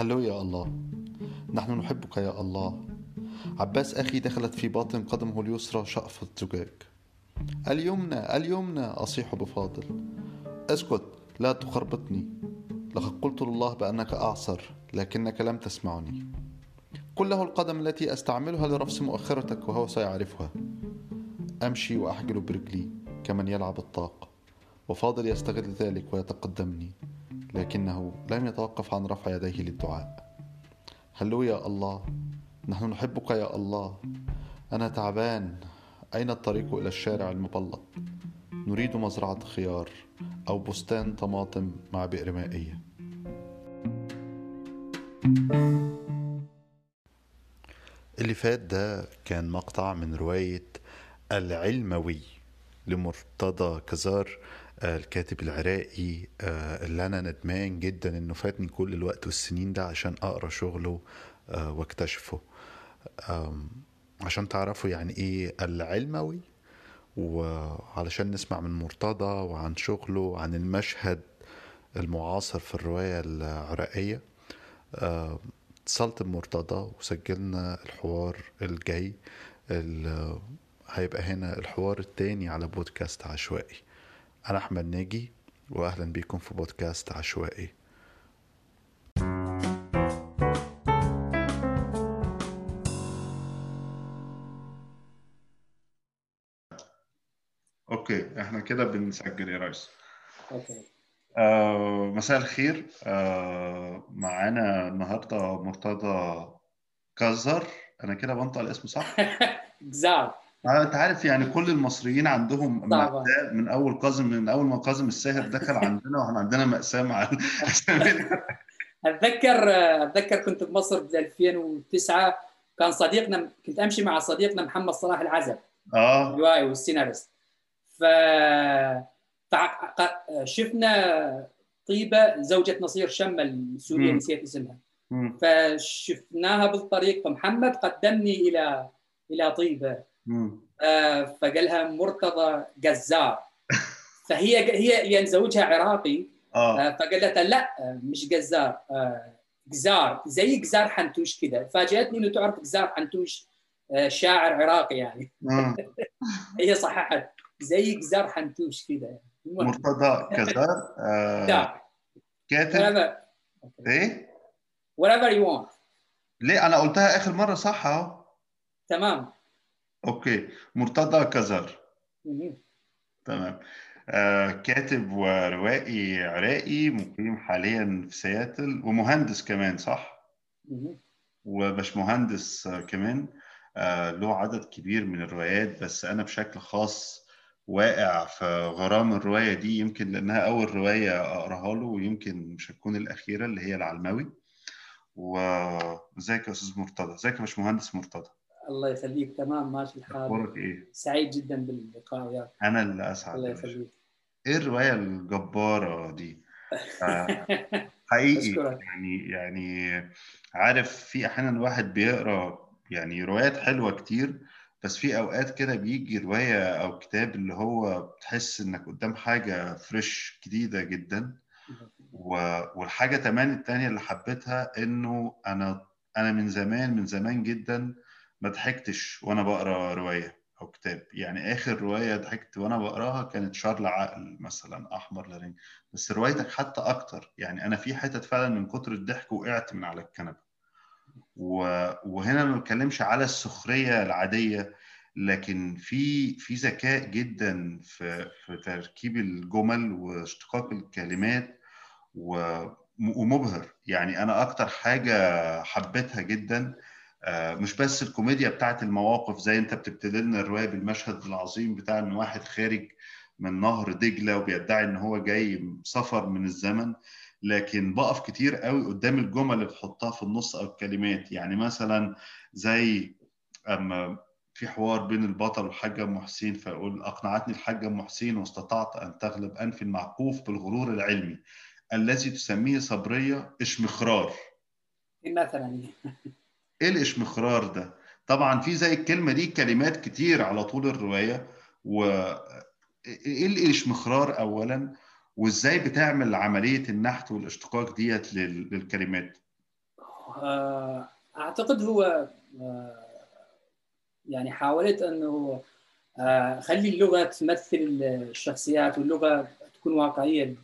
هلو يا الله. نحن نحبك يا الله. عباس أخي دخلت في باطن قدمه اليسرى شقفة زجاج اليمنى اليمنى أصيح بفاضل. أسكت لا تخربطني. لقد قلت لله بأنك أعصر لكنك لم تسمعني. قل له القدم التي أستعملها لرفس مؤخرتك وهو سيعرفها. أمشي وأحجل برجلي كمن يلعب الطاق. وفاضل يستغل ذلك ويتقدمني. لكنه لم يتوقف عن رفع يديه للدعاء. هلو يا الله؟ نحن نحبك يا الله. أنا تعبان. أين الطريق إلى الشارع المبلط؟ نريد مزرعة خيار أو بستان طماطم مع بئر مائية. اللي فات ده كان مقطع من رواية العلموي لمرتضى كزار الكاتب العراقي آه، اللي أنا ندمان جدا إنه فاتني كل الوقت والسنين ده عشان أقرأ شغله آه، واكتشفه. عشان تعرفوا يعني إيه العلموي وعلشان نسمع من مرتضى وعن شغله عن المشهد المعاصر في الرواية العراقية. اتصلت بمرتضى وسجلنا الحوار الجاي هيبقى هنا الحوار التاني على بودكاست عشوائي. أنا أحمد ناجي وأهلا بكم في بودكاست عشوائي. okay إحنا كده بنسجل يا ريس. okay. آه مساء الخير. آه معانا النهارده مرتضى كزر. أنا كده بنطق الاسم صح؟ جزار آه، أنت عارف يعني كل المصريين عندهم مأساة من أول كاظم من أول ما كاظم الساهر دخل عندنا وإحنا عندنا مأساة مع اتذكر اتذكر كنت بمصر ب 2009 كان صديقنا كنت أمشي مع صديقنا محمد صلاح العزب. آه. الروائي والسيناريست. ف شفنا طيبة زوجة نصير شمة السورية نسيت اسمها. فشفناها بالطريق فمحمد قدمني إلى إلى طيبة. آه فقالها مرتضى جزار. فهي هي لأن زوجها عراقي. آه. آه فقالت لا مش جزار آه جزار زي جزار حنتوش كذا فاجأتني إنه تعرف جزار حنتوش آه شاعر عراقي يعني. هي صححت زي جزار حنتوش كذا مرتضى كزار آه كاتب؟ إيه؟ Whatever you want. ليه؟ أنا قلتها آخر مرة صح أهو. تمام. أوكي. مرتضى كزر. تمام. آه كاتب وروائي عراقي مقيم حاليا في سياتل ومهندس كمان صح؟ وباشمهندس كمان. آه له عدد كبير من الروايات بس أنا بشكل خاص واقع في غرام الرواية دي يمكن لأنها أول رواية أقراها له ويمكن مش هتكون الأخيرة اللي هي العلماوي. وازيك يا أستاذ مرتضى؟ إزيك يا باشمهندس مرتضى؟ الله يخليك. تمام ماشي الحال. أخبارك إيه؟ سعيد جدا باللقاء وياك أنا اللي أسعد الله يخليك. إيه الرواية الجبارة دي؟ آه، حقيقي يعني يعني عارف في أحيانا الواحد بيقرأ يعني روايات حلوة كتير بس في أوقات كده بيجي رواية أو كتاب اللي هو بتحس إنك قدام حاجة فريش جديدة جدا. والحاجة كمان التانية اللي حبيتها إنه أنا أنا من زمان من زمان جدا ما ضحكتش وأنا بقرأ رواية أو كتاب. يعني آخر رواية ضحكت وأنا بقرأها كانت شارل عقل مثلا أحمر لارين بس روايتك حتى أكتر. يعني أنا في حتت فعلا من كتر الضحك وقعت من على الكنبة. وهنا ما بتكلمش على السخرية العادية لكن في في ذكاء جدا في في تركيب الجمل واشتقاق الكلمات ومبهر. يعني أنا أكتر حاجة حبيتها جدا مش بس الكوميديا بتاعت المواقف زي انت بتبتدي لنا الرواية بالمشهد العظيم بتاع إن واحد خارج من نهر دجلة وبيدعي إن هو جاي سفر من الزمن لكن بقف كتير قوي قدام الجمل اللي بتحطها في النص أو الكلمات. يعني مثلا زي أما في حوار بين البطل والحاجة أم حسين فيقول أقنعتني الحاجة أم حسين واستطعت أن تغلب أنفي المعقوف بالغرور العلمي الذي تسميه صبرية إشمخرار. مثلا؟ إيه الإشمخرار ده؟ طبعا في زي الكلمة دي كلمات كتير على طول الرواية و إيه الإشمخرار اولا؟ وإزاي بتعمل عملية النحت والإشتقاق ديت للكلمات؟ أعتقد هو يعني حاولت أنه اخلي اللغة تمثل الشخصيات واللغة تكون واقعية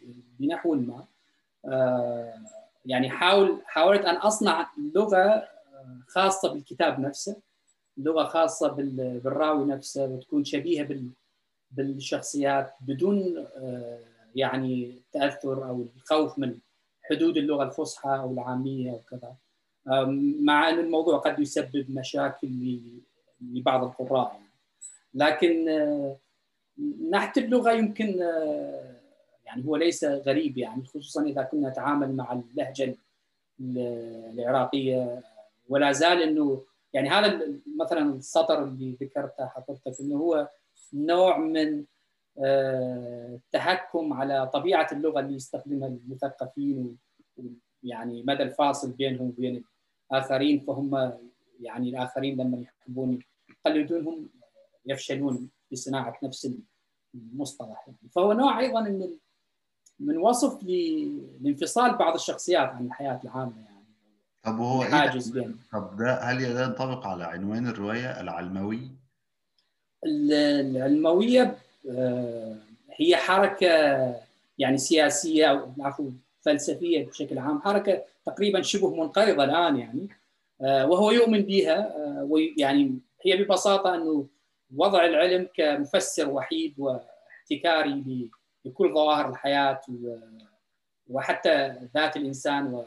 بنحو ما. يعني حاول حاولت أن أصنع لغة خاصة بالكتاب نفسه لغة خاصة بالراوي نفسه وتكون شبيهة بالشخصيات بدون يعني تأثر أو الخوف من حدود اللغة الفصحى أو العامية وكذا مع أن الموضوع قد يسبب مشاكل لبعض القراء يعني. لكن نحت اللغة يمكن يعني هو ليس غريب يعني خصوصا إذا كنا نتعامل مع اللهجة العراقية ولا زال إنه يعني هذا مثلا السطر اللي ذكرته حضرتك إنه هو نوع من التحكم على طبيعة اللغة اللي يستخدمها المثقفين يعني مدى الفاصل بينهم وبين الآخرين فهم يعني الآخرين لما يحبون يقلدونهم يفشلون في صناعة نفس المصطلح يعني. فهو نوع أيضا من من وصف لانفصال بعض الشخصيات عن الحياة العامة يعني طب وهو حاجز إيه طب ده هل ده ينطبق على عنوان الرواية العلموي؟ العلموية هي حركة يعني سياسية أو عفوا فلسفية بشكل عام حركة تقريبا شبه منقرضة الآن يعني وهو يؤمن بها ويعني هي ببساطة أنه وضع العلم كمفسر وحيد واحتكاري لكل ظواهر الحياة وحتى ذات الإنسان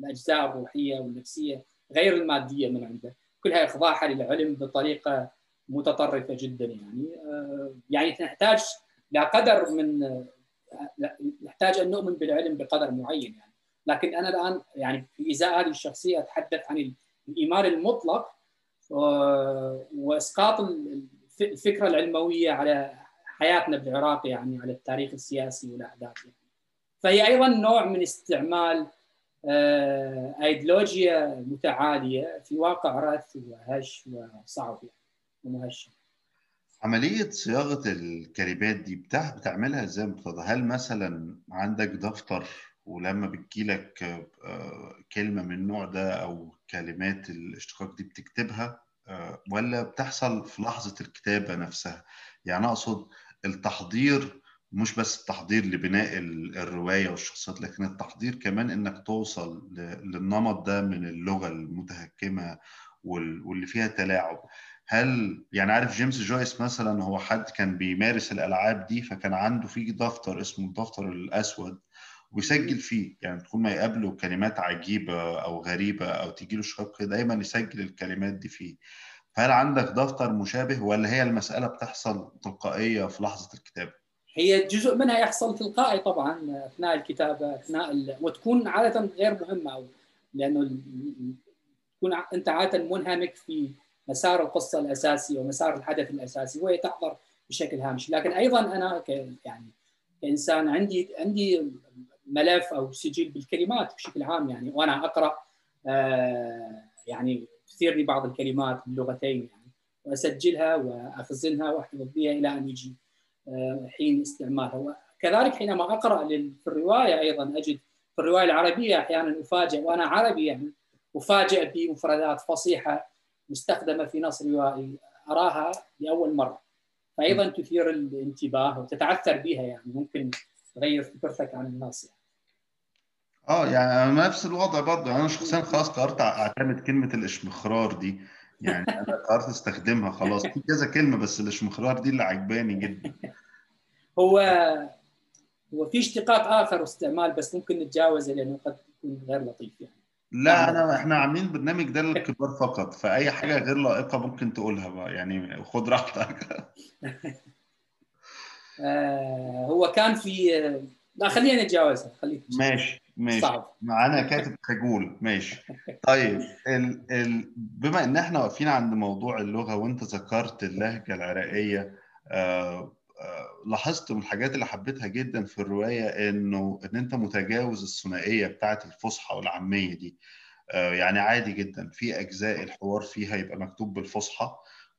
والاجزاء الروحية والنفسية غير المادية من عنده. كلها إخضاعها للعلم بطريقة متطرفة جدا يعني. يعني نحتاج لقدر من نحتاج أن نؤمن بالعلم بقدر معين يعني. لكن أنا الآن يعني في إزاء هذه الشخصية أتحدث عن الإيمان المطلق وإسقاط الفكرة العلموية على حياتنا بالعراق يعني على التاريخ السياسي والأحداث يعني. فهي أيضا نوع من استعمال ايديولوجيا متعالية في واقع رث وهش وصعب يعني ومهشم. عملية صياغة الكلمات دي بتعملها إزاي مرتضى؟ هل مثلا عندك دفتر ولما بتجيلك كلمة من النوع ده أو كلمات الاشتقاق دي بتكتبها ولا بتحصل في لحظة الكتابة نفسها؟ يعني أقصد التحضير مش بس التحضير لبناء الرواية والشخصيات لكن التحضير كمان إنك توصل للنمط ده من اللغة المتهكمة واللي فيها تلاعب. هل يعني عارف جيمس جويس مثلا هو حد كان بيمارس الألعاب دي فكان عنده في دفتر اسمه الدفتر الأسود ويسجل فيه. يعني تكون ما يقابله كلمات عجيبة أو غريبة أو تيجي له شق دايما يسجل الكلمات دي فيه. فهل عندك دفتر مشابه ولا هي المسألة بتحصل تلقائية في لحظة الكتابة؟ هي جزء منها يحصل تلقائي طبعا أثناء الكتابة أثناء ال... وتكون عادة غير مهمة أو لأنه تكون أنت عادة منهمك في مسار القصة الأساسي ومسار الحدث الأساسي وهي تحضر بشكل هامشي لكن أيضا أنا ك يعني كإنسان عندي عندي ملف أو سجل بالكلمات بشكل عام يعني وأنا أقرأ آه يعني تثير لي بعض الكلمات باللغتين يعني وأسجلها وأخزنها واحتفظ بها إلى أن يجي. حين استعمالها وكذلك حينما أقرأ في الرواية أيضا أجد في الرواية العربية أحيانا أفاجئ وأنا عربي يعني أفاجئ بمفردات فصيحة مستخدمة في نص روائي أراها لأول مرة. فايضا تثير الانتباه وتتعثر بها يعني ممكن تغير فكرتك عن النص يعني. آه يعني نفس الوضع برضه. أنا شخصيا خلاص قررت أعتمد كلمة الإشمخرار دي. يعني أنا قررت أستخدمها خلاص. في كذا كلمة بس الاشمخرار دي اللي عجباني جدا. هو هو في اشتقاق آخر واستعمال بس ممكن نتجاوزه لأنه قد يكون غير لطيف يعني. لا أنا إحنا عاملين برنامج ده للكبار فقط فأي حاجة غير لائقة ممكن تقولها بقى. يعني خد راحتك. آه هو كان في لا خلينا نتجاوزها خليك ماشي. ماشي. صعب. معانا كاتب خجول. ماشي. طيب ال ال بما إن إحنا واقفين عند موضوع اللغة وإنت ذكرت اللهجة العراقية آه لاحظت من الحاجات اللي حبيتها جدا في الرواية إنه إن إنت متجاوز الثنائية بتاعة الفصحى والعامية دي. يعني عادي جدا. في أجزاء الحوار فيها يبقى مكتوب بالفصحى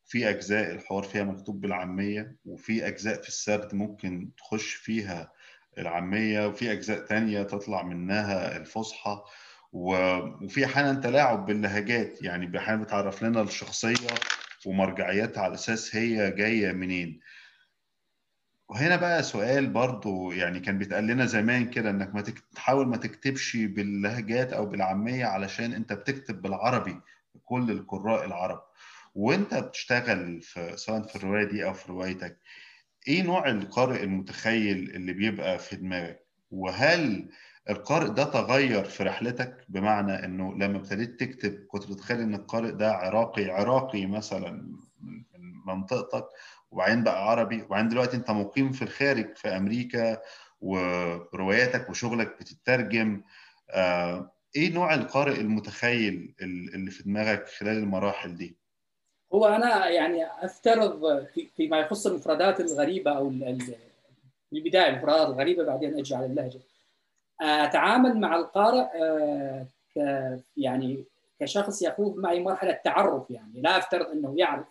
في أجزاء الحوار فيها مكتوب بالعامية وفي أجزاء في السرد ممكن تخش فيها العامية وفي أجزاء تانية تطلع منها الفصحى وفي أحيانا تلاعب باللهجات يعني أحيانا بتعرف لنا الشخصية ومرجعياتها على أساس هي جاية منين. وهنا بقى سؤال برضو يعني كان بيتقال لنا زمان كده إنك ما تحاول ما تكتبش باللهجات أو بالعامية علشان أنت بتكتب بالعربي كل القراء العرب. وأنت بتشتغل في سواء في الرواية دي أو في روايتك إيه نوع القارئ المتخيل اللي بيبقى في دماغك؟ وهل القارئ ده تغير في رحلتك؟ بمعنى إنه لما ابتديت تكتب كنت بتخيل إن القارئ ده عراقي عراقي مثلا من منطقتك وبعدين بقى عربي وبعدين دلوقتي أنت مقيم في الخارج في أمريكا ورواياتك وشغلك بتترجم. آه إيه نوع القارئ المتخيل اللي في دماغك خلال المراحل دي؟ هو أنا يعني أفترض فيما يخص المفردات الغريبة أو البداية المفردات الغريبة بعدين أجي على اللهجة. أتعامل مع القارئ يعني كشخص يخوض معي مرحلة تعرف يعني. لا أفترض إنه يعرف.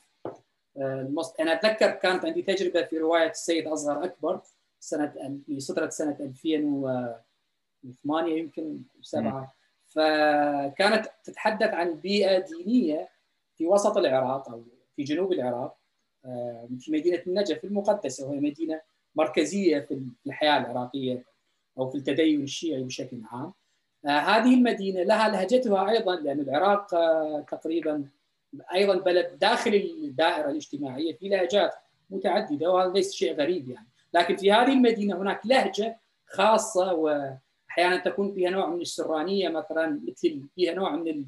أنا أتذكر كانت عندي تجربة في رواية السيد أصغر أكبر سنة في صدرت سنة 2008 يمكن سبعة. فكانت تتحدث عن بيئة دينية في وسط العراق أو في جنوب العراق في مدينة النجف المقدسة وهي مدينة مركزية في الحياة العراقية أو في التدين الشيعي بشكل عام. هذه المدينة لها لهجتها أيضا لأن العراق تقريبا أيضا بلد داخل الدائرة الاجتماعية في لهجات متعددة وهذا ليس شيء غريب يعني، لكن في هذه المدينة هناك لهجة خاصة واحيانا تكون فيها نوع من السرانية مثلا مثل فيها نوع من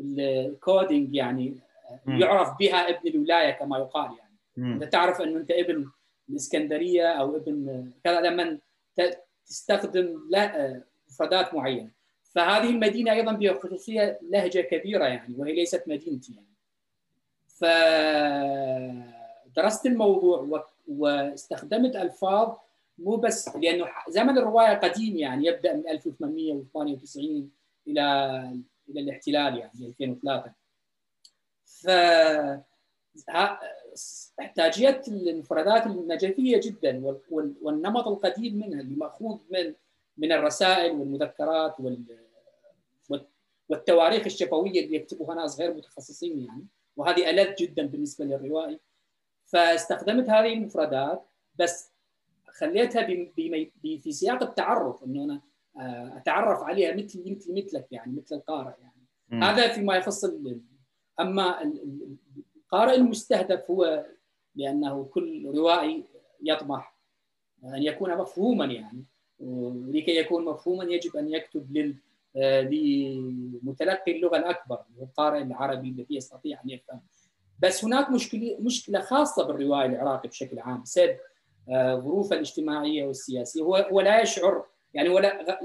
الكودينج يعني يعرف بها ابن الولاية كما يقال يعني. انت تعرف إنه أنت ابن الإسكندرية أو ابن كذا لما تستخدم مفردات معينة. فهذه المدينة أيضا بها خصوصيه لهجة كبيرة يعني وهي ليست مدينتي يعني. فدرست الموضوع واستخدمت ألفاظ مو بس لأنه زمن الرواية قديم يعني يبدأ من 1898 إلى إلى الاحتلال يعني 2003 ف إحتاجية المفردات النجفية جدا والنمط القديم منها اللي مأخوذ من من الرسائل والمذكرات والتواريخ الشفوية اللي يكتبوها ناس غير متخصصين يعني. وهذه ألذ جدا بالنسبة للروائي. فاستخدمت هذه المفردات بس خليتها في سياق التعرف إنه أنا أتعرف عليها مثل مثل مثلك يعني مثل القارئ يعني. م. هذا فيما يخص أما القارئ المستهدف هو لأنه كل روائي يطمح أن يكون مفهوما يعني. ولكي يكون مفهوما يجب أن يكتب لل لمتلقي اللغة الأكبر القارئ العربي الذي يستطيع أن يفهم بس هناك مشكله مشكلة خاصة بالروائي العراقي بشكل عام بسبب ظروفه الاجتماعية والسياسية. هو هو لا يشعر يعني ولا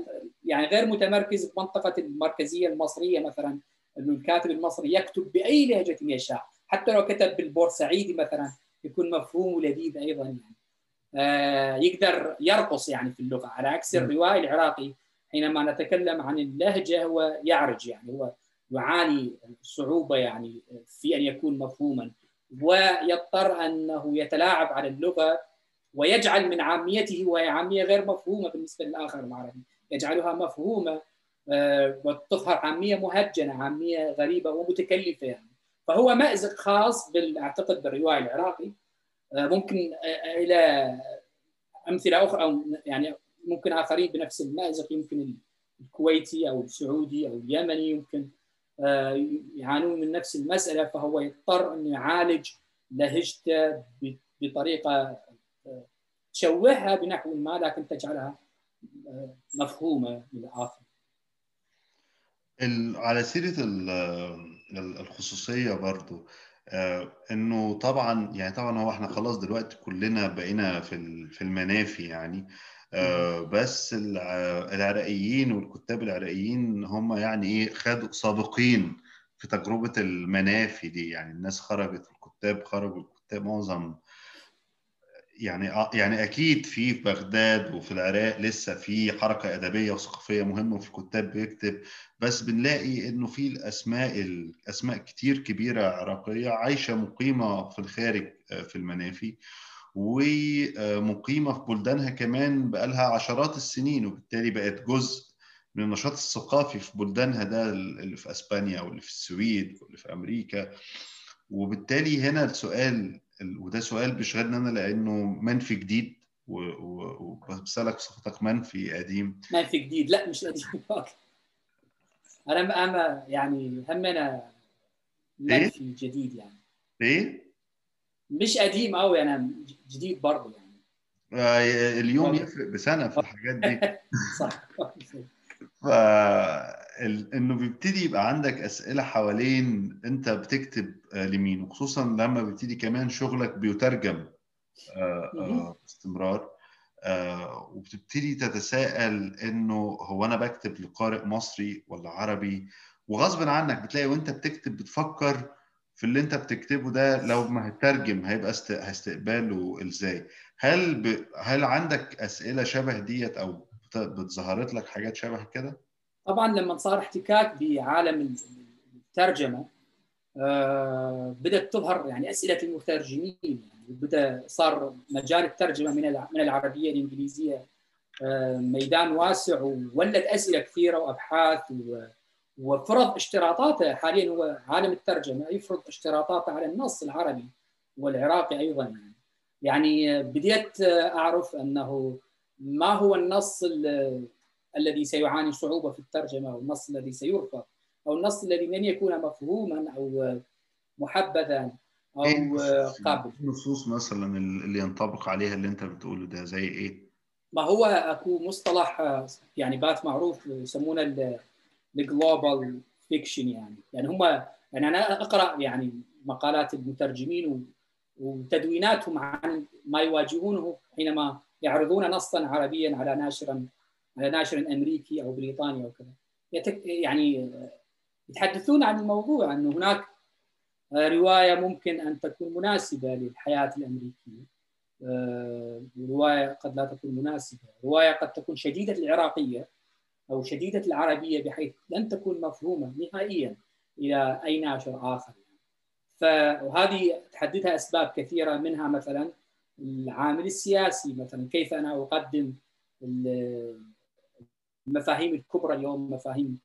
يعني غير متمركز في منطقه المركزية المصرية مثلا. انه الكاتب المصري يكتب بأي لهجة يشاء. حتى لو كتب بالبورسعيدي مثلا يكون مفهوم ولذيذ أيضا يعني. آه يقدر يرقص يعني في اللغة. على عكس الروائي العراقي حينما نتكلم عن اللهجة هو يعرج يعني هو يعاني صعوبة يعني في أن يكون مفهوما. ويضطر أنه يتلاعب على اللغة ويجعل من عاميته وهي عامية غير مفهومة بالنسبة للآخر العربي يجعلها مفهومة وتظهر عامية مهجنة عامية غريبة ومتكلفة. يعني فهو مأزق خاص أعتقد بالرواية العراقي. ممكن إلى أمثلة أخرى أو يعني ممكن آخرين بنفس المأزق يمكن الكويتي أو السعودي أو اليمني يمكن يعانون من نفس المسألة. فهو يضطر انه يعالج لهجته بطريقة تشوهها بنحو ما لكن تجعلها مفهومة للاخر. على سيرة الخصوصية برضو إنه طبعا يعني طبعا هو إحنا خلاص دلوقتي كلنا بقينا في في المنافي يعني بس العراقيين والكتاب العراقيين هم يعني إيه خدوا سابقين في تجربة المنافي دي يعني الناس خرجت الكتاب خرجوا الكتاب معظم يعني يعني أكيد في بغداد وفي العراق لسه في حركة أدبية وثقافية مهمة وفي كتاب بيكتب بس بنلاقي إنه في الأسماء الاسماء كتير كبيرة عراقية عايشة مقيمة في الخارج في المنافي ومقيمة في بلدانها كمان بقالها عشرات السنين وبالتالي بقت جزء من النشاط الثقافي في بلدانها ده اللي في أسبانيا واللي في السويد واللي في أمريكا. وبالتالي هنا السؤال وده سؤال بيشغلني أنا لأنه منفي جديد وبسألك صفتك منفي قديم. منفي جديد. لا مش قديم. أنا أنا يعني همنا منفي إيه؟ جديد يعني. إيه؟ مش قديم قوي أنا جديد برضه يعني. آه اليوم يفرق بسنة في الحاجات دي. صح. ف انه بيبتدي يبقى عندك أسئلة حوالين انت بتكتب لمين وخصوصا لما بيبتدي كمان شغلك بيترجم باستمرار وبتبتدي تتساءل انه هو أنا بكتب لقارئ مصري ولا عربي؟ وغصب عنك بتلاقي وانت بتكتب بتفكر في اللي انت بتكتبه ده لو ما هترجم هيبقى استقباله إزاي؟ هل ب... هل عندك أسئلة شبه ديت أو بتظهرت لك حاجات شبه كده؟ طبعا لما صار احتكاك بعالم الترجمة آه بدأت تظهر يعني أسئلة المترجمين يعني بدأ صار مجال الترجمة من من العربية الانجليزيه آه ميدان واسع وولد أسئلة كثيرة وأبحاث وفرض اشتراطاته. حاليا هو عالم الترجمة يفرض اشتراطاته على النص العربي والعراقي أيضا. يعني بديت أعرف أنه ما هو النص الذي سيعاني صعوبة في الترجمة أو النص الذي سيرفض أو النص الذي لن يكون مفهوما أو محبذا أو قابل نصوص مثلا اللي ينطبق عليها اللي أنت بتقوله ده زي إيه؟ ما هو أكو مصطلح يعني بات معروف يسمونه ال global fiction يعني يعني هم يعني أنا أقرأ يعني مقالات المترجمين وتدويناتهم عن ما يواجهونه حينما يعرضون نصا عربيا على ناشر على ناشر أمريكي أو بريطاني أو كذا. يعني يتحدثون عن الموضوع أنه هناك رواية ممكن أن تكون مناسبة للحياة الأمريكية. رواية قد لا تكون مناسبة. رواية قد تكون شديدة العراقية أو شديدة العربية بحيث لن تكون مفهومة نهائيا إلى أي ناشر آخر. فهذه تحددها أسباب كثيرة منها مثلا العامل السياسي مثلا كيف أنا أقدم المفاهيم الكبرى اليوم مفاهيم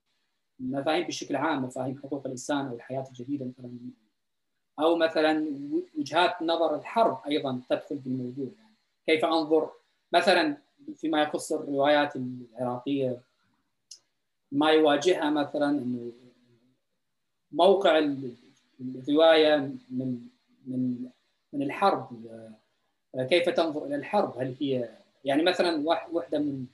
مفاهيم بشكل عام مفاهيم حقوق الإنسان أو الحياة الجديدة مثلا. أو مثلا وجهات نظر الحرب أيضا تدخل بالموضوع. يعني كيف أنظر؟ مثلا فيما يخص الروايات العراقية ما يواجهها مثلا إنه موقع الرواية من من من الحرب. كيف تنظر إلى الحرب؟ هل هي يعني مثلا واحدة من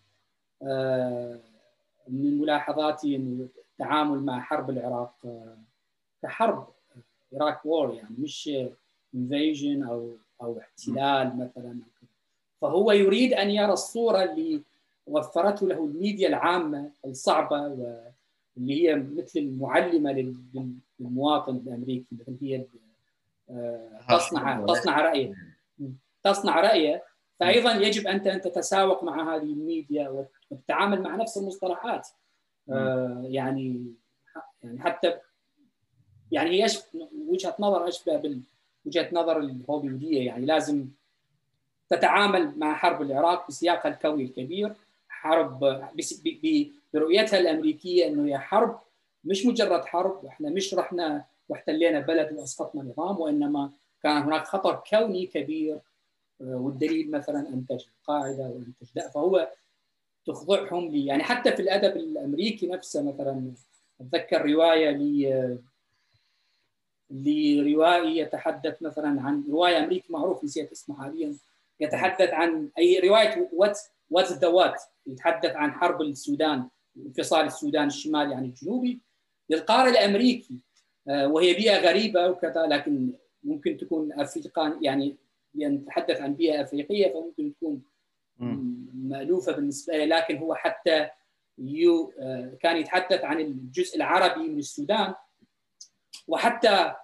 من ملاحظاتي انه التعامل مع حرب العراق كحرب Iraq War يعني مش invasion أو أو احتلال مثلا. فهو يريد أن يرى الصورة اللي وفرته له الميديا العامة الصعبة واللي هي مثل المعلمة للمواطن الأمريكي مثل هي تصنع تصنع رأيه. تصنع رأيه فايضا يجب انت أن تتساوق مع هذه الميديا وتتعامل مع نفس المصطلحات. يعني يعني حتى يعني هي وجهة نظر أشبه بوجهه نظر الهوليودية. يعني لازم تتعامل مع حرب العراق بسياقها الكوني الكبير حرب برؤيتها الأمريكية إنه هي حرب مش مجرد حرب. إحنا مش رحنا واحتلينا بلد وأسقطنا نظام وإنما كان هناك خطر كوني كبير والدليل مثلا انتج القاعده وانتج لا فهو تخضعهم لي. يعني حتى في الأدب الأمريكي نفسه مثلا أتذكر رواية ل لروائي يتحدث مثلا عن رواية أمريكي معروف نسيت اسمه حاليا يتحدث عن أي رواية What What the What يتحدث عن حرب السودان انفصال السودان الشمالي عن الجنوبي. للقارئ الأمريكي وهي بيئة غريبة وكذا لكن ممكن تكون African يعني لأن نتحدث عن بيئة أفريقية فممكن تكون مألوفة بالنسبة له لكن هو حتى يو كان يتحدث عن الجزء العربي من السودان. وحتى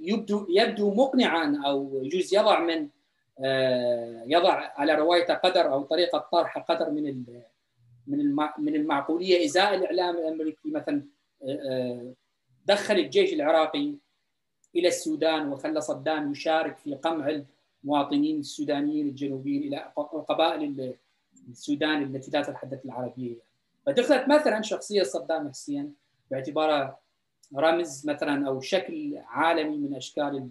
يبدو يبدو مقنعا أو يجوز يضع من يضع على روايته قدر أو طريقة طرح قدر من من من المعقولية. إزاء الإعلام الأمريكي مثلا دخل الجيش العراقي إلى السودان وخلى صدام يشارك في قمع المواطنين السودانيين الجنوبيين إلى قبائل السودان التي لا تتحدث العربية. فتخذت مثلا شخصية صدام حسين باعتباره رمز مثلا أو شكل عالمي من أشكال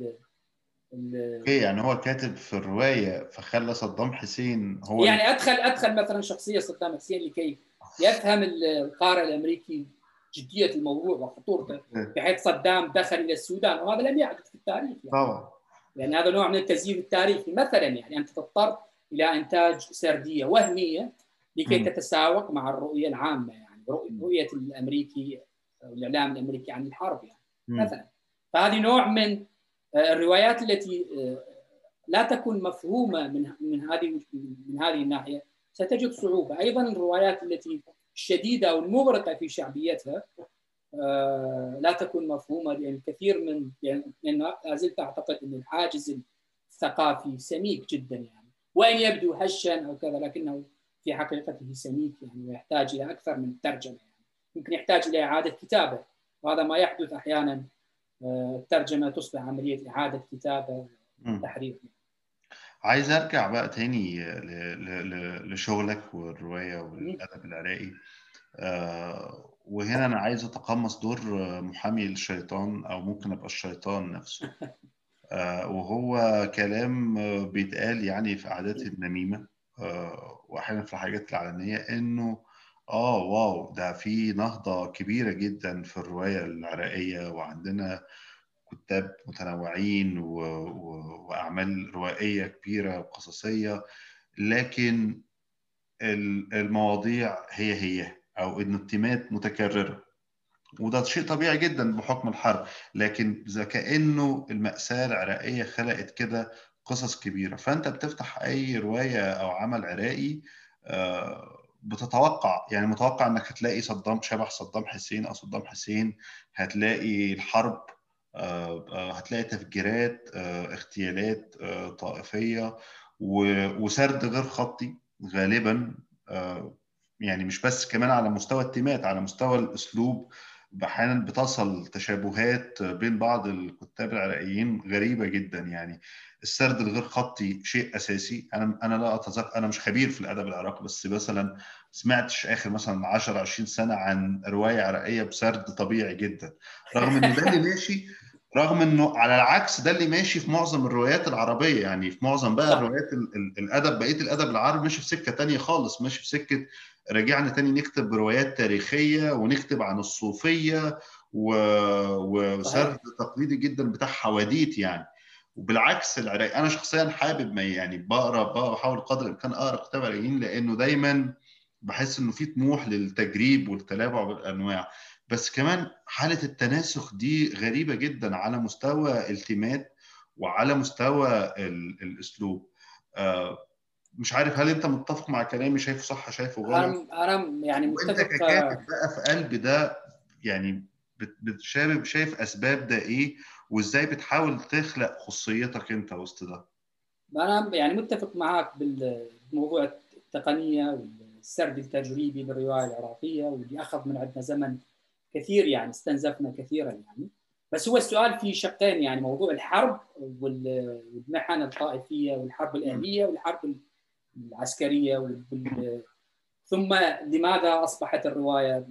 أوكي يعني هو كاتب في الرواية فخلى صدام حسين هو يعني أدخل أدخل مثلا شخصية صدام حسين لكي يفهم القارئ الأمريكي جدية الموضوع وخطورته بحيث صدام دخل إلى السودان وهذا لم يحدث في التاريخ يعني. طبعا يعني هذا نوع من التزييف التاريخي مثلا يعني أنت تضطر إلى إنتاج سردية وهمية لكي م. تتساوق مع الرؤية العامة يعني رؤية الأمريكي أو الإعلام الأمريكي عن الحرب يعني م. مثلا فهذه نوع من الروايات التي لا تكون مفهومة من من هذه من هذه الناحية ستجد صعوبة أيضا الروايات التي الشديده أو المغرقه في شعبيتها. لا تكون مفهومة لأن الكثير من لأن لا زلت أعتقد أن الحاجز الثقافي سميك جدا يعني. وإن يبدو هشا أو كذا لكنه في حقيقته سميك يعني ويحتاج إلى أكثر من ترجمة يعني. يمكن يحتاج إلى إعادة كتابة. وهذا ما يحدث أحيانا. الترجمة تصبح عملية إعادة كتابة تحرير عايز ارجع بقى تاني لشغلك والرواية والأدب العراقي. وهنا أنا عايز أتقمص دور محامي الشيطان أو ممكن أبقى الشيطان نفسه. وهو كلام بيتقال يعني في قعدات النميمة. وأحيانا في الحاجات العلنيه إنه آه واو ده في نهضة كبيرة جدا في الرواية العراقية. وعندنا كتاب متنوعين و... و... وأعمال روائية كبيرة وقصصية لكن المواضيع هي هي أو إن التيمات متكررة. وده شيء طبيعي جدا بحكم الحرب لكن إذا كأنه المأساة العراقية خلقت كده قصص كبيرة. فأنت بتفتح أي رواية أو عمل عراقي بتتوقع يعني متوقع إنك هتلاقي صدام شبح صدام حسين أو صدام حسين هتلاقي الحرب هتلاقي تفجيرات اغتيالات طائفية وسرد غير خطي غالبا يعني مش بس كمان على مستوى التيمات على مستوى الأسلوب. أحيانا بتصل تشابهات بين بعض الكتاب العراقيين غريبة جدا. يعني السرد الغير خطي شيء أساسي. أنا أنا لا أتذكر أنا مش خبير في الأدب العراقي بس مثلا سمعتش آخر مثلا 10 20 سنة عن رواية عراقيه بسرد طبيعي جدا. رغم ان ده اللي ماشي رغم إنه على العكس ده اللي ماشي في معظم الروايات العربية. يعني في معظم بقى الروايات الأدب بقية الأدب العربي ماشي في سكة تانية خالص. ماشي في سكة رجعنا تاني نكتب روايات تاريخية ونكتب عن الصوفية و... وسرد تقليدي جدا بتاع حواديت يعني. وبالعكس العراقي أنا شخصيا حابب ما يعني بقرأ بحاول قدر الإمكان أقرأ كتاب عراقيين لأنه دايما بحس إنه في طموح للتجريب والتلاعب بالأنواع. بس كمان حالة التناسخ دي غريبة جدا على مستوى التيمات وعلى مستوى الأسلوب. مش عارف هل أنت متفق مع كلامي؟ شايفه صح شايفه غلط؟ أنا يعني متفق وانت ككاتب بقى في قلب ده يعني بتشابه شايف أسباب ده إيه؟ وإزاي بتحاول تخلق خصوصيتك أنت وسط ده؟ أنا يعني متفق معاك بالموضوع التقنية والسرد التجريبي للروايه العراقية واللي أخذ من عندنا زمن كثير يعني استنزفنا كثيرا يعني. بس هو السؤال في شقين يعني موضوع الحرب والمحن الطائفية والحرب الأهلية والحرب العسكرية وال... ثم لماذا أصبحت الرواية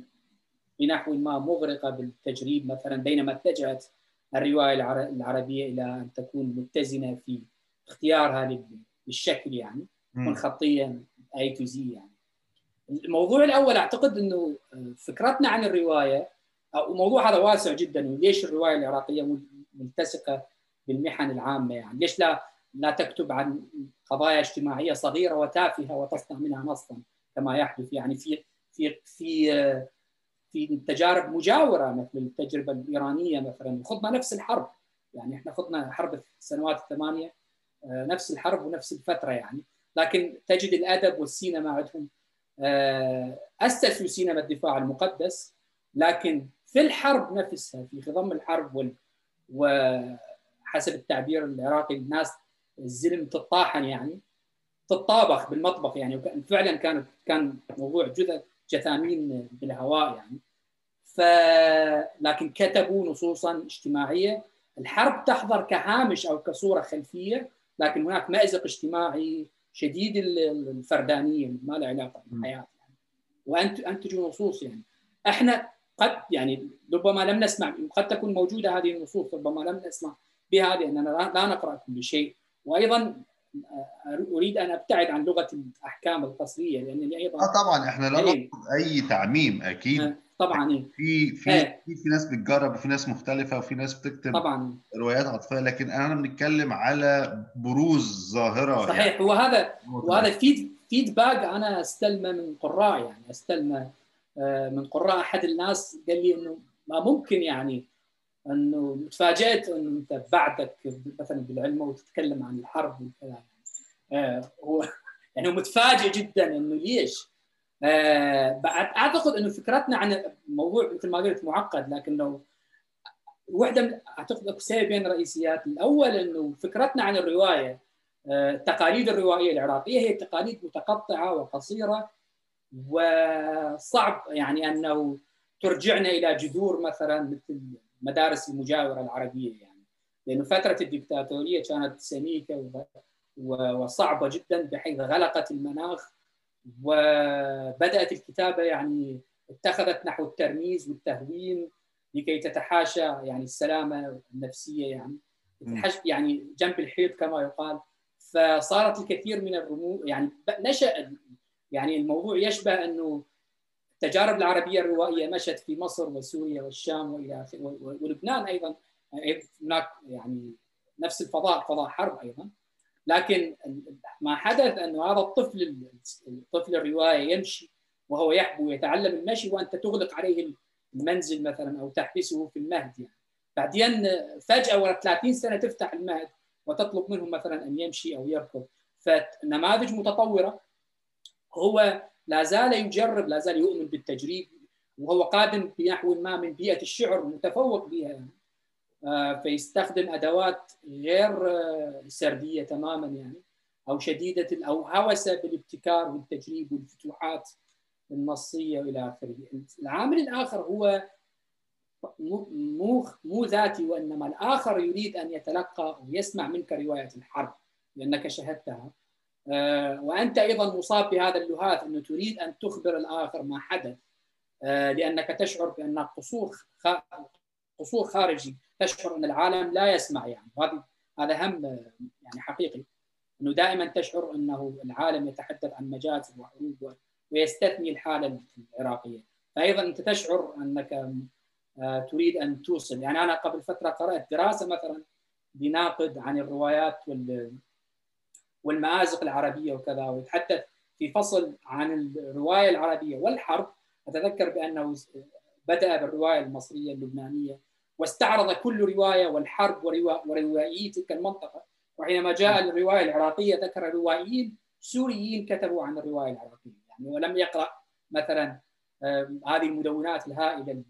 بنحو ما مغرقة بالتجريب مثلا بينما اتجهت الرواية العربية إلى أن تكون متزنة في اختيارها للشكل يعني تكون خطيا اي تو زي يعني. الموضوع الأول أعتقد إنه فكرتنا عن الرواية أو الموضوع هذا واسع جدا ليش الرواية العراقية ملتصقة بالمحن العامة؟ يعني ليش لا لا تكتب عن قضايا اجتماعية صغيرة وتافهة وتصنع منها نصا كما يحدث؟ يعني في في في في تجارب مجاورة مثل التجربة الإيرانية مثلا خضنا نفس الحرب. يعني إحنا خضنا حرب السنوات الثمانية نفس الحرب ونفس الفترة يعني. لكن تجد الأدب والسينما عندهم اسسوا سينما الدفاع المقدس لكن في الحرب نفسها في خضم الحرب وال وحسب التعبير العراقي الناس الزلم تطاحن يعني تطابخ بالمطبخ يعني فعلا كانت كان موضوع جثث جثامين بالهواء يعني. ف لكن كتبوا نصوصا اجتماعية. الحرب تحضر كهامش أو كصورة خلفية لكن هناك مأزق اجتماعي شديد الفردانية ما له علاقة بالحياة. يعني. وانتجوا نصوص يعني. إحنا قد يعني ربما لم نسمع قد تكون موجودة هذه النصوص ربما لم نسمع بها لاننا لا نقرأ كل شيء. وأيضا أريد أن أبتعد عن لغة الأحكام القصرية لأنني أيضا آه طبعا إحنا لا نقصد أي تعميم أكيد. آه. طبعا إيه. في في إيه. في, في ناس بتجرب وفي ناس مختلفة وفي ناس بتكتب طبعا روايات عاطفية لكن أنا بنتكلم على بروز ظاهرة صحيح يعني. وهذا وهذا فيد فيدباك أنا أستلمه من قراء يعني أستلمه من قراء أحد الناس قال لي إنه ما ممكن يعني إنه تفاجأت إنه أنت بعدك مثلا بالعلم وتتكلم عن الحرب وكذا آه، هو يعني هو متفاجئ جدا إنه ليش؟ آه، أعتقد إنه فكرتنا عن الموضوع مثل ما قلت معقد لكنه واحدة أعتقد أكو سببين رئيسيات، الأول إنه فكرتنا عن الرواية التقاليد آه، الروائيه العراقية هي تقاليد متقطعة وقصيرة وصعب يعني أنه ترجعنا إلى جذور مثلا مثل المدارس المجاورة العربية يعني. لأنه فترة الدكتاتورية كانت سميكة وصعبة جدا بحيث غلقت المناخ وبدأت الكتابة يعني اتخذت نحو الترميز والتهوين لكي تتحاشى يعني السلامة النفسية يعني يعني جنب الحيط كما يقال. فصارت الكثير من الرموز يعني نشأ يعني الموضوع يشبه أنه التجارب العربية الروائية مشت في مصر وسوريا والشام وإلى ولبنان أيضا. هناك يعني نفس الفضاء فضاء حرب أيضا. لكن ما حدث انه هذا الطفل الطفل الرواية يمشي وهو يحبو ويتعلم المشي وأنت تغلق عليه المنزل مثلا أو تحبسه في المهد يعني. بعدين فجأة ورا 30 سنة تفتح المهد وتطلب منه مثلا أن يمشي أو يركض. فنماذج متطورة. هو لا زال يجرب لا زال يؤمن بالتجريب وهو قادم بنحو ما من بيئة الشعر متفوق بها يعني. فيستخدم أدوات غير آه، سردية تماما يعني أو شديدة أو هوسة بالابتكار والتجريب والفتوحات النصية وإلى آخره. العامل الآخر هو مو مو ذاتي وإنما الآخر يريد أن يتلقى ويسمع منك رواية الحرب لأنك شهدتها آه، وأنت أيضا مصاب بهذا اللهاث إنه تريد أن تخبر الآخر ما حدث لأنك تشعر بأن قصور قصور خارجي تشعر أن العالم لا يسمع يعني. وهذا هذا هم يعني حقيقي. إنه دائما تشعر أنه العالم يتحدث عن مجازر وحروب ويستثني الحالة العراقية. فايضا أنت تشعر أنك آه، تريد أن توصل. يعني أنا قبل فترة قرأت دراسة مثلا بناقد عن الروايات والمآزق العربية وكذا ويتحدث في فصل عن الرواية العربية والحرب. أتذكر بأنه بدأ بالرواية المصرية اللبنانية واستعرض كل رواية والحرب وروائيي تلك المنطقة. وحينما جاء الروايه العراقية ذكر روائيين سوريين كتبوا عن الرواية العراقية. يعني ولم يقرأ مثلا هذه المدونات الهائلة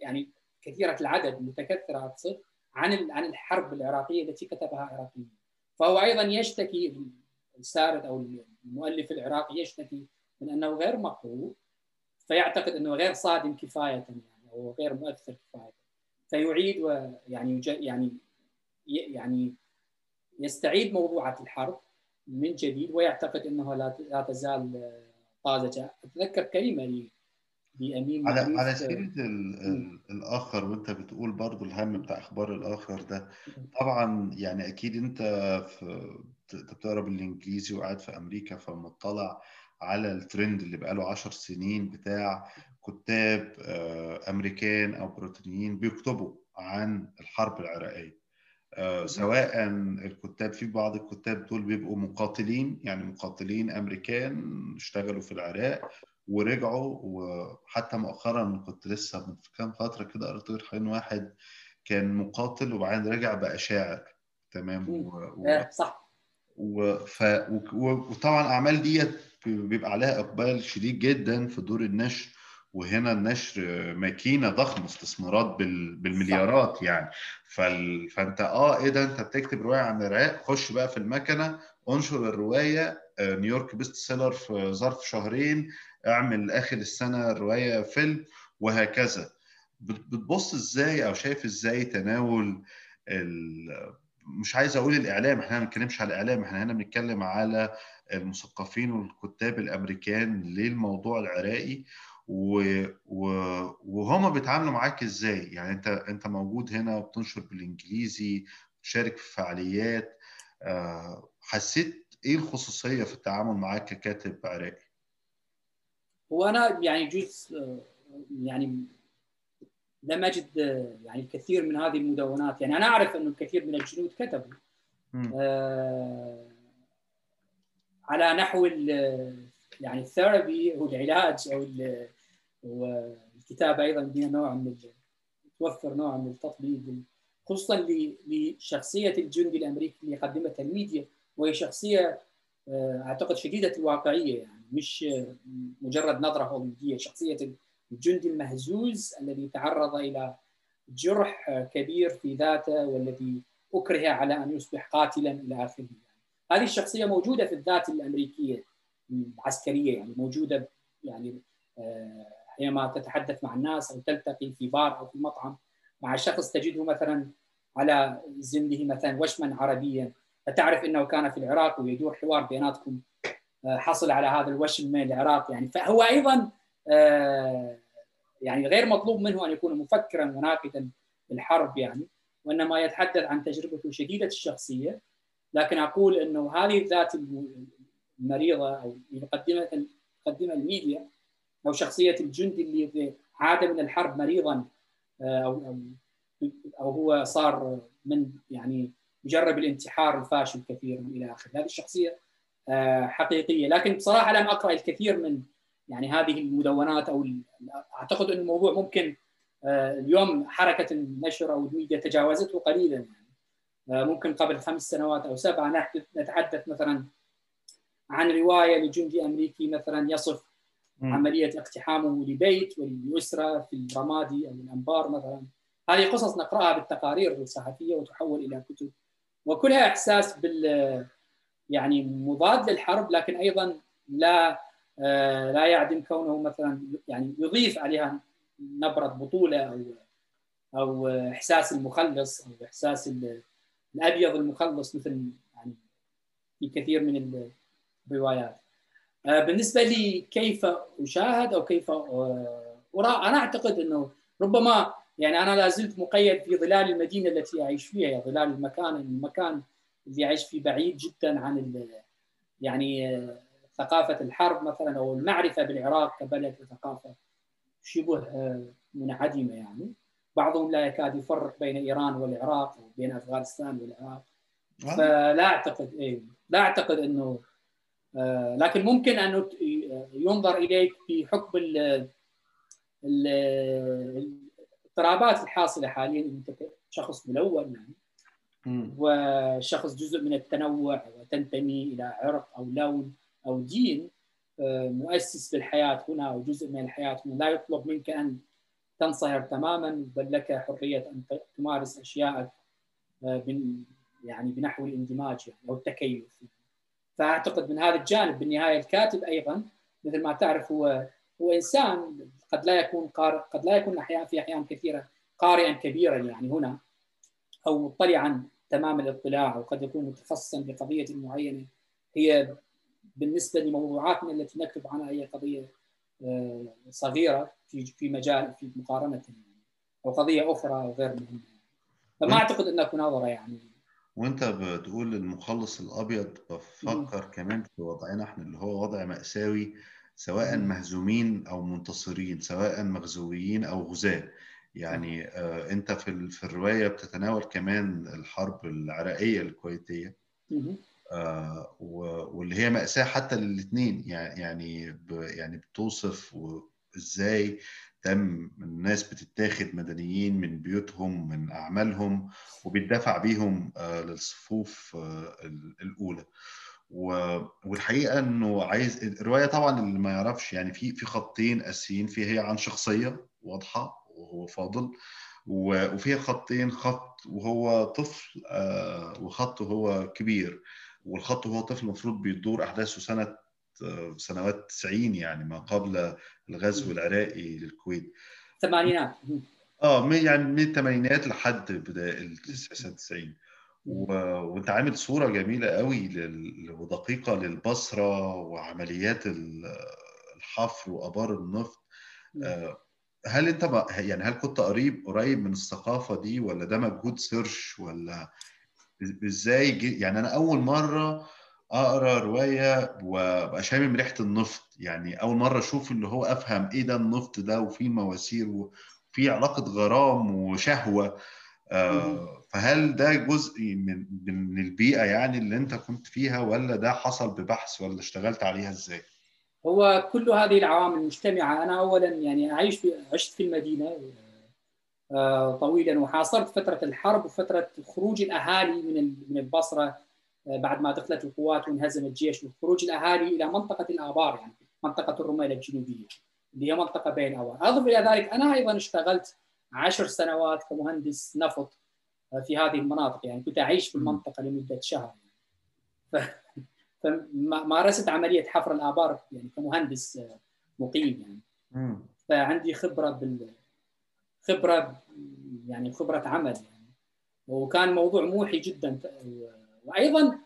يعني كثيرة العدد المتكثرة أقصد عن عن الحرب العراقية التي كتبها عراقيين فهو أيضا يشتكي السارد أو المؤلف العراقي يشتكي من أنه غير مقروء فيعتقد أنه غير صادم كفاية يعني أو غير مؤثر كفاية. فيعيد ويعني يعني يعني يستعيد موضوعة الحرب من جديد ويعتقد إنه لا تزال طازجة. أتذكر كلمة لأمين على على سيرة الآخر وأنت بتقول برضو الهم بتاع أخبار الآخر ده. طبعا يعني أكيد أنت في بتقرأ بالإنجليزي وقاعد في أمريكا فمطلع على الترند اللي بقاله 10 سنين بتاع كتاب آه، أمريكان أو بريطانيين بيكتبوا عن الحرب العراقية. آه، سواء الكتاب في بعض الكتاب دول بيبقوا مقاتلين يعني مقاتلين أمريكان اشتغلوا في العراق ورجعوا وحتى مؤخرا كنت لسه من كام فترة كده قريت غير واحد كان مقاتل وبعدين رجع بقى شاعر. تمام؟ و... و... صح. و... ف... و... وطبعا الأعمال ديت بيبقى عليها إقبال شديد جدا في دور النشر وهنا النشر ماكينة ضخمة استثمارات بالمليارات صح. يعني. فال... فانت آه إيه ده؟ أنت بتكتب رواية عن العراق خش بقى في المكنة انشر الرواية آه، New York best seller في ظرف شهرين اعمل آخر السنة روايه فيلم وهكذا. بتبص إزاي أو شايف إزاي تناول ال... مش عايز أقول الإعلام إحنا ما بنتكلمش على الإعلام إحنا هنا بنتكلم على المثقفين والكتاب الأمريكان للموضوع العراقي. و... و... وهما بيتعاملوا معاك إزاي؟ يعني أنت أنت موجود هنا بتنشر بالإنجليزي بتشارك في فعاليات آه، حسيت إيه الخصوصية في التعامل معاك ككاتب عراقي؟ هو أنا يعني جزء يعني لم أجد يعني الكثير من هذه المدونات. يعني أنا أعرف إنه الكثير من الجنود كتبوا. آه على نحو يعني الثيرابي أو العلاج أو والكتابه أيضا فيها نوع من توفر نوع من التطبيب خصوصا لشخصية الجندي الأمريكي اللي قدمتها الميديا وهي شخصية آه، أعتقد شديدة الواقعية يعني مش مجرد نظرة هوليوديه شخصية الجندي المهزوز الذي تعرض إلى جرح كبير في ذاته والذي أكره على أن يصبح قاتلا إلى آخره يعني. هذه الشخصية موجودة في الذات الأمريكية العسكريه يعني موجودة يعني آه، حينما تتحدث مع الناس أو تلتقي في بار أو في مطعم مع شخص تجده مثلا على زنه مثلا وشما عربيا. فتعرف إنه كان في العراق ويدور حوار بيناتكم آه، حصل على هذا الوشم من العراق يعني. فهو أيضا آه، يعني غير مطلوب منه أن يكون مفكرا وناقدا بالحرب يعني وإنما يتحدث عن تجربته شديدة الشخصية. لكن أقول إنه هذه الذات المريضه أو يقدمها تقدمها الميديا أو شخصية الجندي اللي عاد من الحرب مريضا آه، أو أو هو صار من يعني يجرب الانتحار الفاشل كثيرا إلى اخره هذه الشخصية آه، حقيقية. لكن بصراحة لم أقرأ الكثير من يعني هذه المدونات أو أعتقد أن الموضوع ممكن آه، اليوم حركة النشر أو الميديا تجاوزته قليلا يعني. ممكن قبل خمس سنوات أو سبعة نتحدث مثلا عن رواية لجندي أمريكي مثلا يصف م. عملية اقتحامه لبيت ولاسره في الرمادي أو الأنبار مثلا هذه قصص نقرأها بالتقارير الصحفية وتحول إلى كتب وكلها إحساس بال يعني مضاد للحرب لكن أيضا لا آه، لا يعدم كونه مثلا يعني يضيف عليها نبرة بطولة أو أو إحساس المخلص أو إحساس الأبيض المخلص مثل يعني في كثير من الروايات. آه، بالنسبة لي كيف أشاهد أو كيف آه، أرى أنا أعتقد إنه ربما يعني أنا لا زلت مقيد في ظلال المدينة التي أعيش فيها ظلال المكان المكان اللي أعيش فيه بعيد جدا عن يعني ثقافة الحرب مثلا أو المعرفة بالعراق كبلد ثقافه شبه آه، منعدمة يعني بعضهم لا يكاد يفرق بين إيران والعراق أو بين أفغانستان والعراق آه. فلا أعتقد إيه لا أعتقد إنه آه، لكن ممكن انه ينظر إليك بحكم الاضطرابات الحاصلة حاليا. أنت شخص ملون يعني. وشخص جزء من التنوع وتنتمي إلى عرق أو لون أو دين آه، مؤسس بالحياة هنا أو جزء من الحياة هنا. لا يطلب منك أن تنصهر تماما بل لك حرية أن تمارس أشياءك آه، يعني بنحو الاندماج يعني أو التكيف. فأعتقد من هذا الجانب بالنهاية الكاتب أيضا مثل ما تعرف هو هو إنسان قد لا يكون قارئ قد لا يكون أحيانا في أحيان كثيرة قارئا كبيرا يعني هنا أو مطلعا تمام الاطلاع أو قد يكون متخصصا بقضيه معينة. هي بالنسبة لموضوعاتنا التي نكتب عنها هي قضية آه، صغيرة في في مجال في مقارنة أو قضية أخرى غير مهمة. فما أعتقد أن هناك نظره يعني وانت بتقول المخلص الأبيض بفكر كمان في وضعنا إحنا اللي هو وضع مأساوي سواء مهزومين أو منتصرين سواء مغزويين أو غزاة. يعني آه انت في في الرواية بتتناول كمان الحرب العراقية الكويتية. آه واللي هي مأساة حتى للاثنين يعني يعني بتوصف إزاي تم الناس بتتاخد مدنيين من بيوتهم من أعمالهم وبيدفع بيهم آه للصفوف آه الأولى. والحقيقة إنه عايز الرواية طبعا اللي ما يعرفش يعني في في خطين اساسيين فيها هي عن شخصية واضحة وهو فاضل وفيها خطين خط وهو طفل آه، وخط وهو كبير والخط وهو طفل المفروض بيدور أحداثه سنة سنوات 90 يعني ما قبل الغزو العراقي للكويت. الثمانينات آه يعني من الثمانينات لحد بداية ال 99 و... وانت عامل صورة جميلة قوي لل... ودقيقة للبصرة وعمليات الحفر وآبار النفط. هل انت. يعني هل كنت قريب قريب من الثقافة دي ولا ده مجهود سيرش ولا إزاي. يعني أنا أول مرة أقرأ رواية وأبقى شامم ريحة النفط. يعني أول مرة أشوف اللي هو أفهم إيه ده النفط ده وفي مواسير وفي علاقة غرام وشهوة. آه فهل ده جزء من من البيئة يعني اللي أنت كنت فيها ولا ده حصل ببحث ولا اشتغلت عليها إزاي؟ هو كل هذه العوامل مجتمعه أنا اولا يعني أعيش في عشت في المدينة آه طويلا وحاصرت فترة الحرب وفترة خروج الأهالي من من البصرة. بعد ما دخلت القوات وانهزم الجيش وخروج الأهالي إلى منطقة الآبار يعني منطقة الرميله الجنوبية اللي هي منطقة بين الابار أضف إلى ذلك أنا أيضا اشتغلت عشر سنوات كمهندس نفط في هذه المناطق يعني كنت أعيش في المنطقة لمدة شهر. يعني. فمارست عملية حفر الآبار يعني كمهندس مقيم يعني. فعندي خبرة بال خبرة يعني خبرة عمل يعني. وكان موضوع موحي جدا وأيضا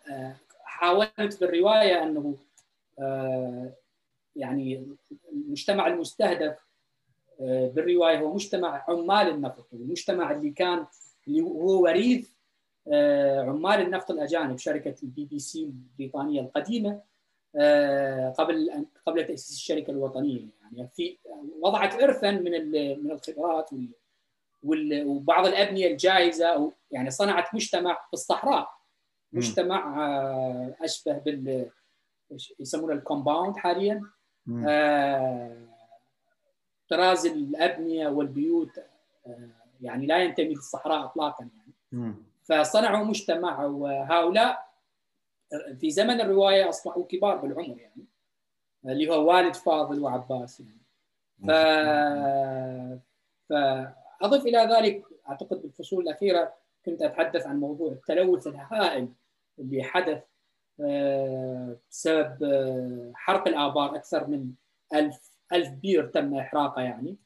حاولت بالرواية أنه يعني المجتمع المستهدف بالرواية هو مجتمع عمال النفط المجتمع اللي كان اللي هو وريث عمال النفط الأجانب شركة ال BPC البريطانية القديمة قبل قبل تأسيس الشركة الوطنية. يعني في وضعت ارثا من من الخبرات وبعض الأبنية الجاهزة يعني صنعت مجتمع في الصحراء. مجتمع أشبه بال يسمونه الكومباوند حاليا. طراز الأبنية والبيوت يعني لا ينتمي للصحراء اطلاقا يعني. فصنعوا مجتمع وهؤلاء في زمن الرواية أصبحوا كبار بالعمر يعني اللي هو والد فاضل وعباس يعني. ف فأضف إلى ذلك أعتقد بالفصول الأخيرة كنت أتحدث عن موضوع التلوث الهائل اللي حدث بسبب حرق الآبار أكثر من ألف ألف بير تم احراقها يعني.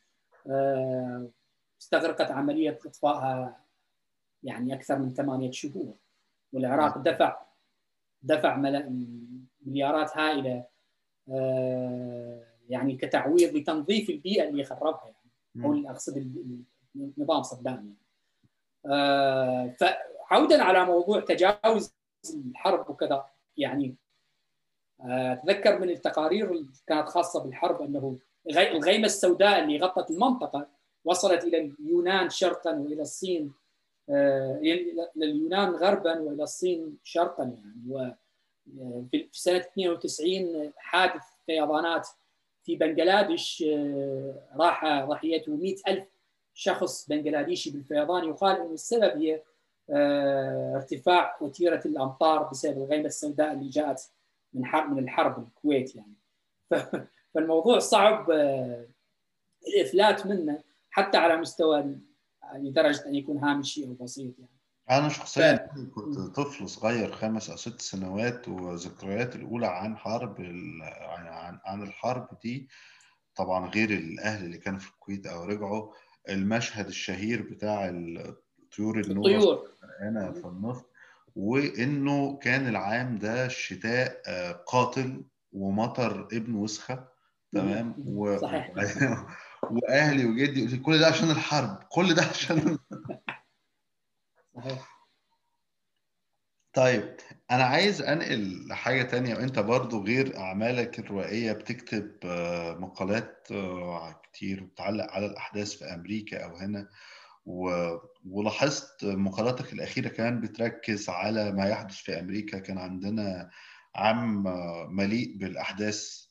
استغرقت عملية إطفائها يعني أكثر من ثمانية شهور والعراق دفع دفع مليارات هائلة يعني كتعويض لتنظيف البيئة اللي خربها يعني. أو أقصد نظام صدام يعني. فعودا على موضوع تجاوز الحرب وكذا يعني أتذكر من التقارير اللي كانت خاصة بالحرب أنه الغيمة السوداء اللي غطت المنطقة وصلت إلى اليونان شرقا وإلى الصين إلى اليونان غربا وإلى الصين شرقا يعني وفي سنة 92 حادث فيضانات في بنغلاديش راح ضحيته 100 ألف شخص بنغلاديشي بالفيضان يقال أن السبب هي ارتفاع وتيرة الأمطار بسبب الغيمة السوداء اللي جاءت من حرب من الحرب الكويت يعني. فالموضوع صعب الإفلات منه حتى على مستوى لدرجة أن يكون هامشي أو بسيط يعني. أنا شخصيا ف... كنت طفل صغير خمس أو ست سنوات وذكرياتي الأولى عن حرب عن عن الحرب دي طبعا غير الأهل اللي كانوا في الكويت أو رجعوا. المشهد الشهير بتاع الطيور الطيور. أنا في النفط وإنه كان العام ده الشتاء قاتل ومطر ابن وسخة تمام؟ و... صحيح. وأهلي وجدي كل ده عشان الحرب كل ده عشان صحيح. طيب أنا عايز أنقل لحاجة تانية. وانت برضو غير أعمالك الروائية بتكتب مقالات كتير وبتعلق على الأحداث في أمريكا أو هنا و... ولاحظت مقالاتك الأخيرة كمان بتركز على ما يحدث في أمريكا. كان عندنا عام مليء بالأحداث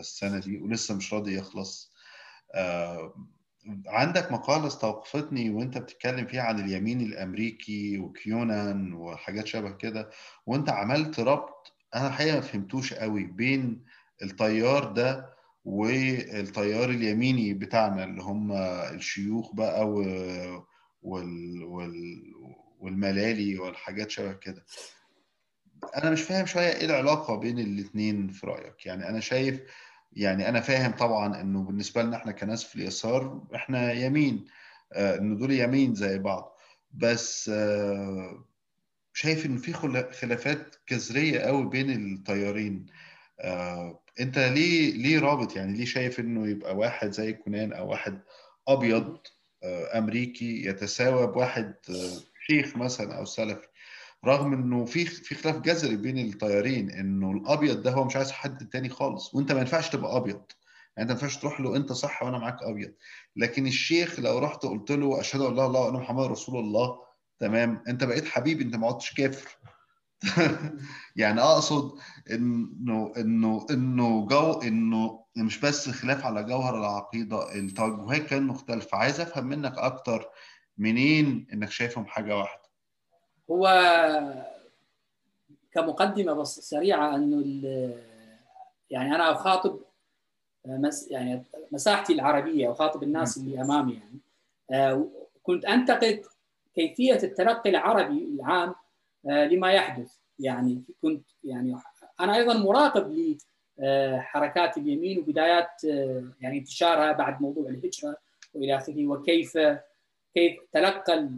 السنة دي ولسه مش راضي يخلص. عندك مقالة استوقفتني وانت بتتكلم فيها عن اليمين الأمريكي وكيونان وحاجات شبه كده وانت عملت ربط أنا الحقيقة ما فهمتوش قوي بين التيار ده والتيار اليميني بتاعنا اللي هم الشيوخ بقى وال... وال... والملالي والحاجات شبه كده. أنا مش فاهم شوية إيه العلاقة بين الاتنين في رأيك؟ يعني أنا شايف يعني أنا فاهم طبعا إنه بالنسبة لنا إحنا كناس في اليسار إحنا يمين آه إنه دول يمين زي بعض. بس آه شايف ان في خلافات جذرية قوي بين الطيارين. آه، أنت ليه ليه رابط؟ يعني ليه شايف إنه يبقى واحد زي كونان أو واحد أبيض أمريكي يتساوى بواحد شيخ مثلا أو سلفي رغم إنه في في خلاف جذري بين الطيارين إنه الأبيض ده هو مش عايز حد تاني خالص وأنت ما ينفعش تبقى أبيض. يعني أنت ما ينفعش تروح له أنت صح وأنا معاك أبيض. لكن الشيخ لو رحت قلت له أشهد أن لا إله إلا الله محمد رسول الله تمام؟ أنت بقيت حبيبي أنت ما عدتش كافر. يعني أقصد إنه إنه إنه جو إنه مش بس خلاف على جوهر العقيدة التوجهات كانت مختلفة. عايز أفهم منك أكتر منين إنك شايفهم حاجة واحدة؟ هو كمقدمة بس سريعة أنه يعني أنا أخاطب مس يعني مساحتي العربية اخاطب الناس اللي أمامي يعني. آه، كنت أنتقد كيفية التلقي العربي العام آه، لما يحدث. يعني كنت يعني أنا أيضا مراقب لحركات اليمين وبدايات آه، يعني انتشارها بعد موضوع الهجرة وإلى آخره وكيف كيف تلقى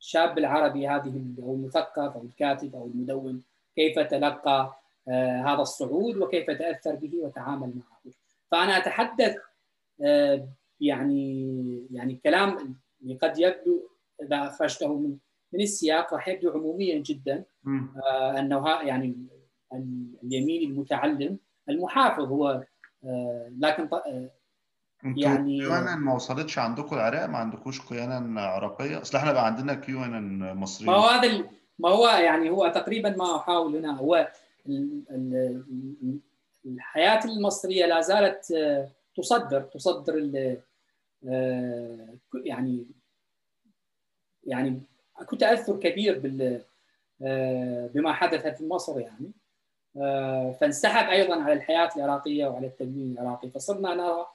الشاب العربي هذه أو المثقف أو الكاتب أو المدون كيف تلقى آه، هذا الصعود وكيف تأثر به وتعامل معه. فأنا أتحدث يعني يعني كلام قد يبدو إذا أخرجته من من السياق راح يبدو عموميا جدا. آه أنه يعني اليمين المتعلم المحافظ هو آه لكن يعني كيو ما وصلتش عندكم العراق؟ ما عندكوش قيانا عراقية؟ أصل إحنا بقى عندنا ان مصريه ما هو هذا ما هو يعني هو تقريبا ما أحاول هنا هو الحياة المصرية لا زالت آه، تصدر تصدر آه، يعني يعني اكو تاثر كبير بال آه، بما حدث في مصر يعني. فانسحب أيضا على الحياة العراقية وعلى التدوين العراقي. فصرنا نرى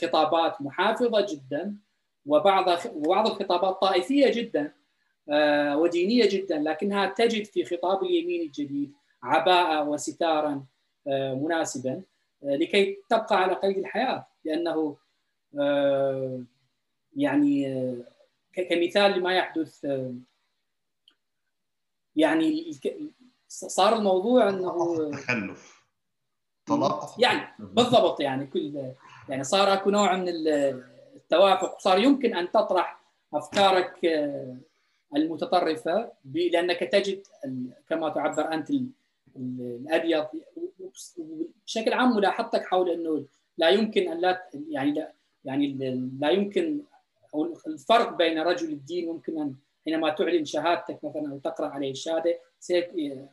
خطابات محافظة جدا وبعض وبعض الخطابات طائفية جدا ودينية جدا لكنها تجد في خطاب اليمين الجديد عباءه وستارا مناسبا لكي تبقى على قيد الحياة لأنه يعني كمثال لما يحدث يعني صار الموضوع إنه تخلف. طلاق. يعني بالضبط يعني كل يعني صار اكو نوع من التوافق صار يمكن ان تطرح افكارك المتطرفة لأنك تجد كما تعبر أنت الأبيض بشكل عام ملاحظتك حول إنه لا يمكن أن لا يعني لا يعني لا يمكن أو الفرق بين رجل الدين ممكن أن حينما تعلن شهادتك مثلا أو تقرأ عليه الشهادة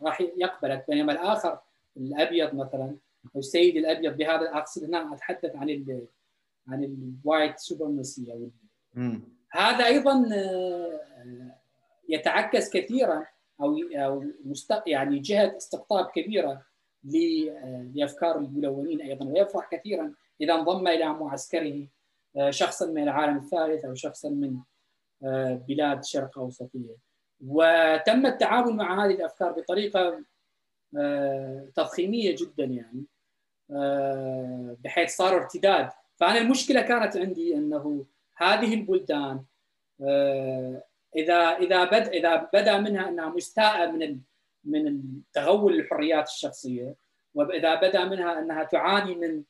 راح يقبلك. بينما الآخر الأبيض مثلا السيد الأبيض بهذا اقصد هنا أتحدث عن ال عن ال white supremacy أو هذا أيضا آه، يتعكس كثيرا أو أو يعني جهة استقطاب كبيرة لأفكار الملونين أيضا ويفرح كثيرا إذا انضم إلى معسكره آه، شخصا من العالم الثالث أو شخصا من آه، بلاد شرق أوسطية. وتم التعامل مع هذه الأفكار بطريقة آه، تضخيمية جدا يعني. بحيث صار ارتداد. فأنا المشكلة كانت عندي إنه هذه البلدان إذا إذا بدا إذا بدا منها أنها مستاءة من من تغول الحريات الشخصية وإذا بدا منها أنها تعاني من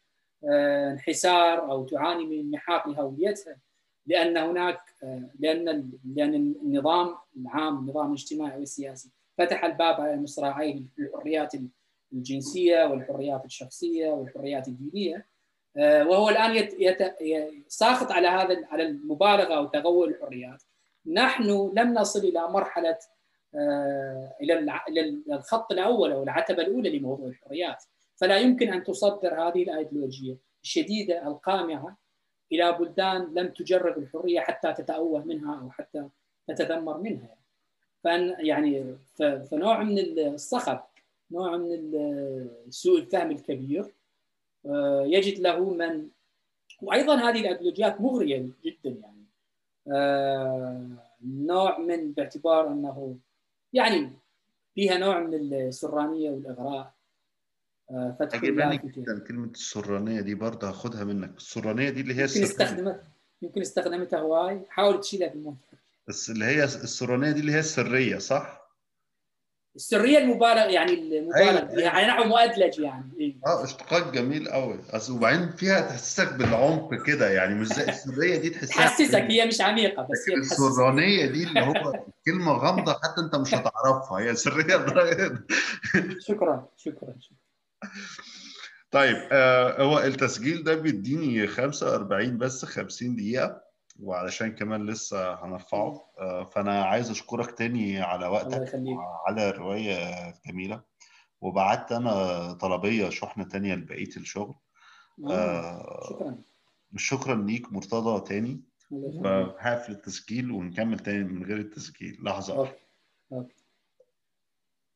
آه، انحسار أو تعاني من انمحاق لهويتها لأن هناك آه، لأن لأن النظام العام النظام الاجتماعي والسياسي فتح الباب على المصراعين الحريات الجنسية والحريات الشخصية والحريات الدينية. آه، وهو الآن يت يت ساخط على هذا على المبالغة وتغول الحريات. نحن لم نصل إلى مرحلة إلى الخط الأول أو العتبة الأولى لموضوع الحريات. فلا يمكن أن تصدر هذه الأيديولوجية الشديدة القامعة إلى بلدان لم تجرب الحرية حتى تتأوه منها أو حتى تتذمر منها. فان يعني فنوع من الصخب نوع من سوء الفهم الكبير. آه، يجد له من وأيضا هذه الأيديولوجيات مغرية جدا يعني. آه، نوع من باعتبار أنه يعني فيها نوع من السرانية والإغراء. آه، فتح عجباني جدا كلمة السرانية دي برضه هاخدها منك. السرانية دي اللي هي يمكن استخدمت يمكن استخدمتها هواي. حاول تشيلها بالموت بس اللي هي السرانية دي اللي هي السرية صح؟ السرية المبالغ يعني المبالغ أيوة. يعني نحو مؤدلج يعني. إيه؟ آه اشتقاق جميل قوي وبعدين فيها تحسسك بالعمق كده يعني مش زي السرية دي تحسها تحسسك هي مش عميقة بس هي السرانيه دي اللي هو كلمة غامضة حتى أنت مش هتعرفها. هي سرية شكرا شكرا شكرا. طيب آه هو التسجيل ده بيديني 45 بس 50 دقيقة. وعلشان كمان لسه هنرفعه. آه فأنا عايز أشكرك تاني على وقتك على الرواية الجميلة. وبعت أنا طلبية شحنة تانية لبقية الشغل. آه شكرا. شكرا ليك مرتضى تاني. فهقفل التسجيل ونكمل تاني من غير التسجيل. لحظة. أوكي. أوكي.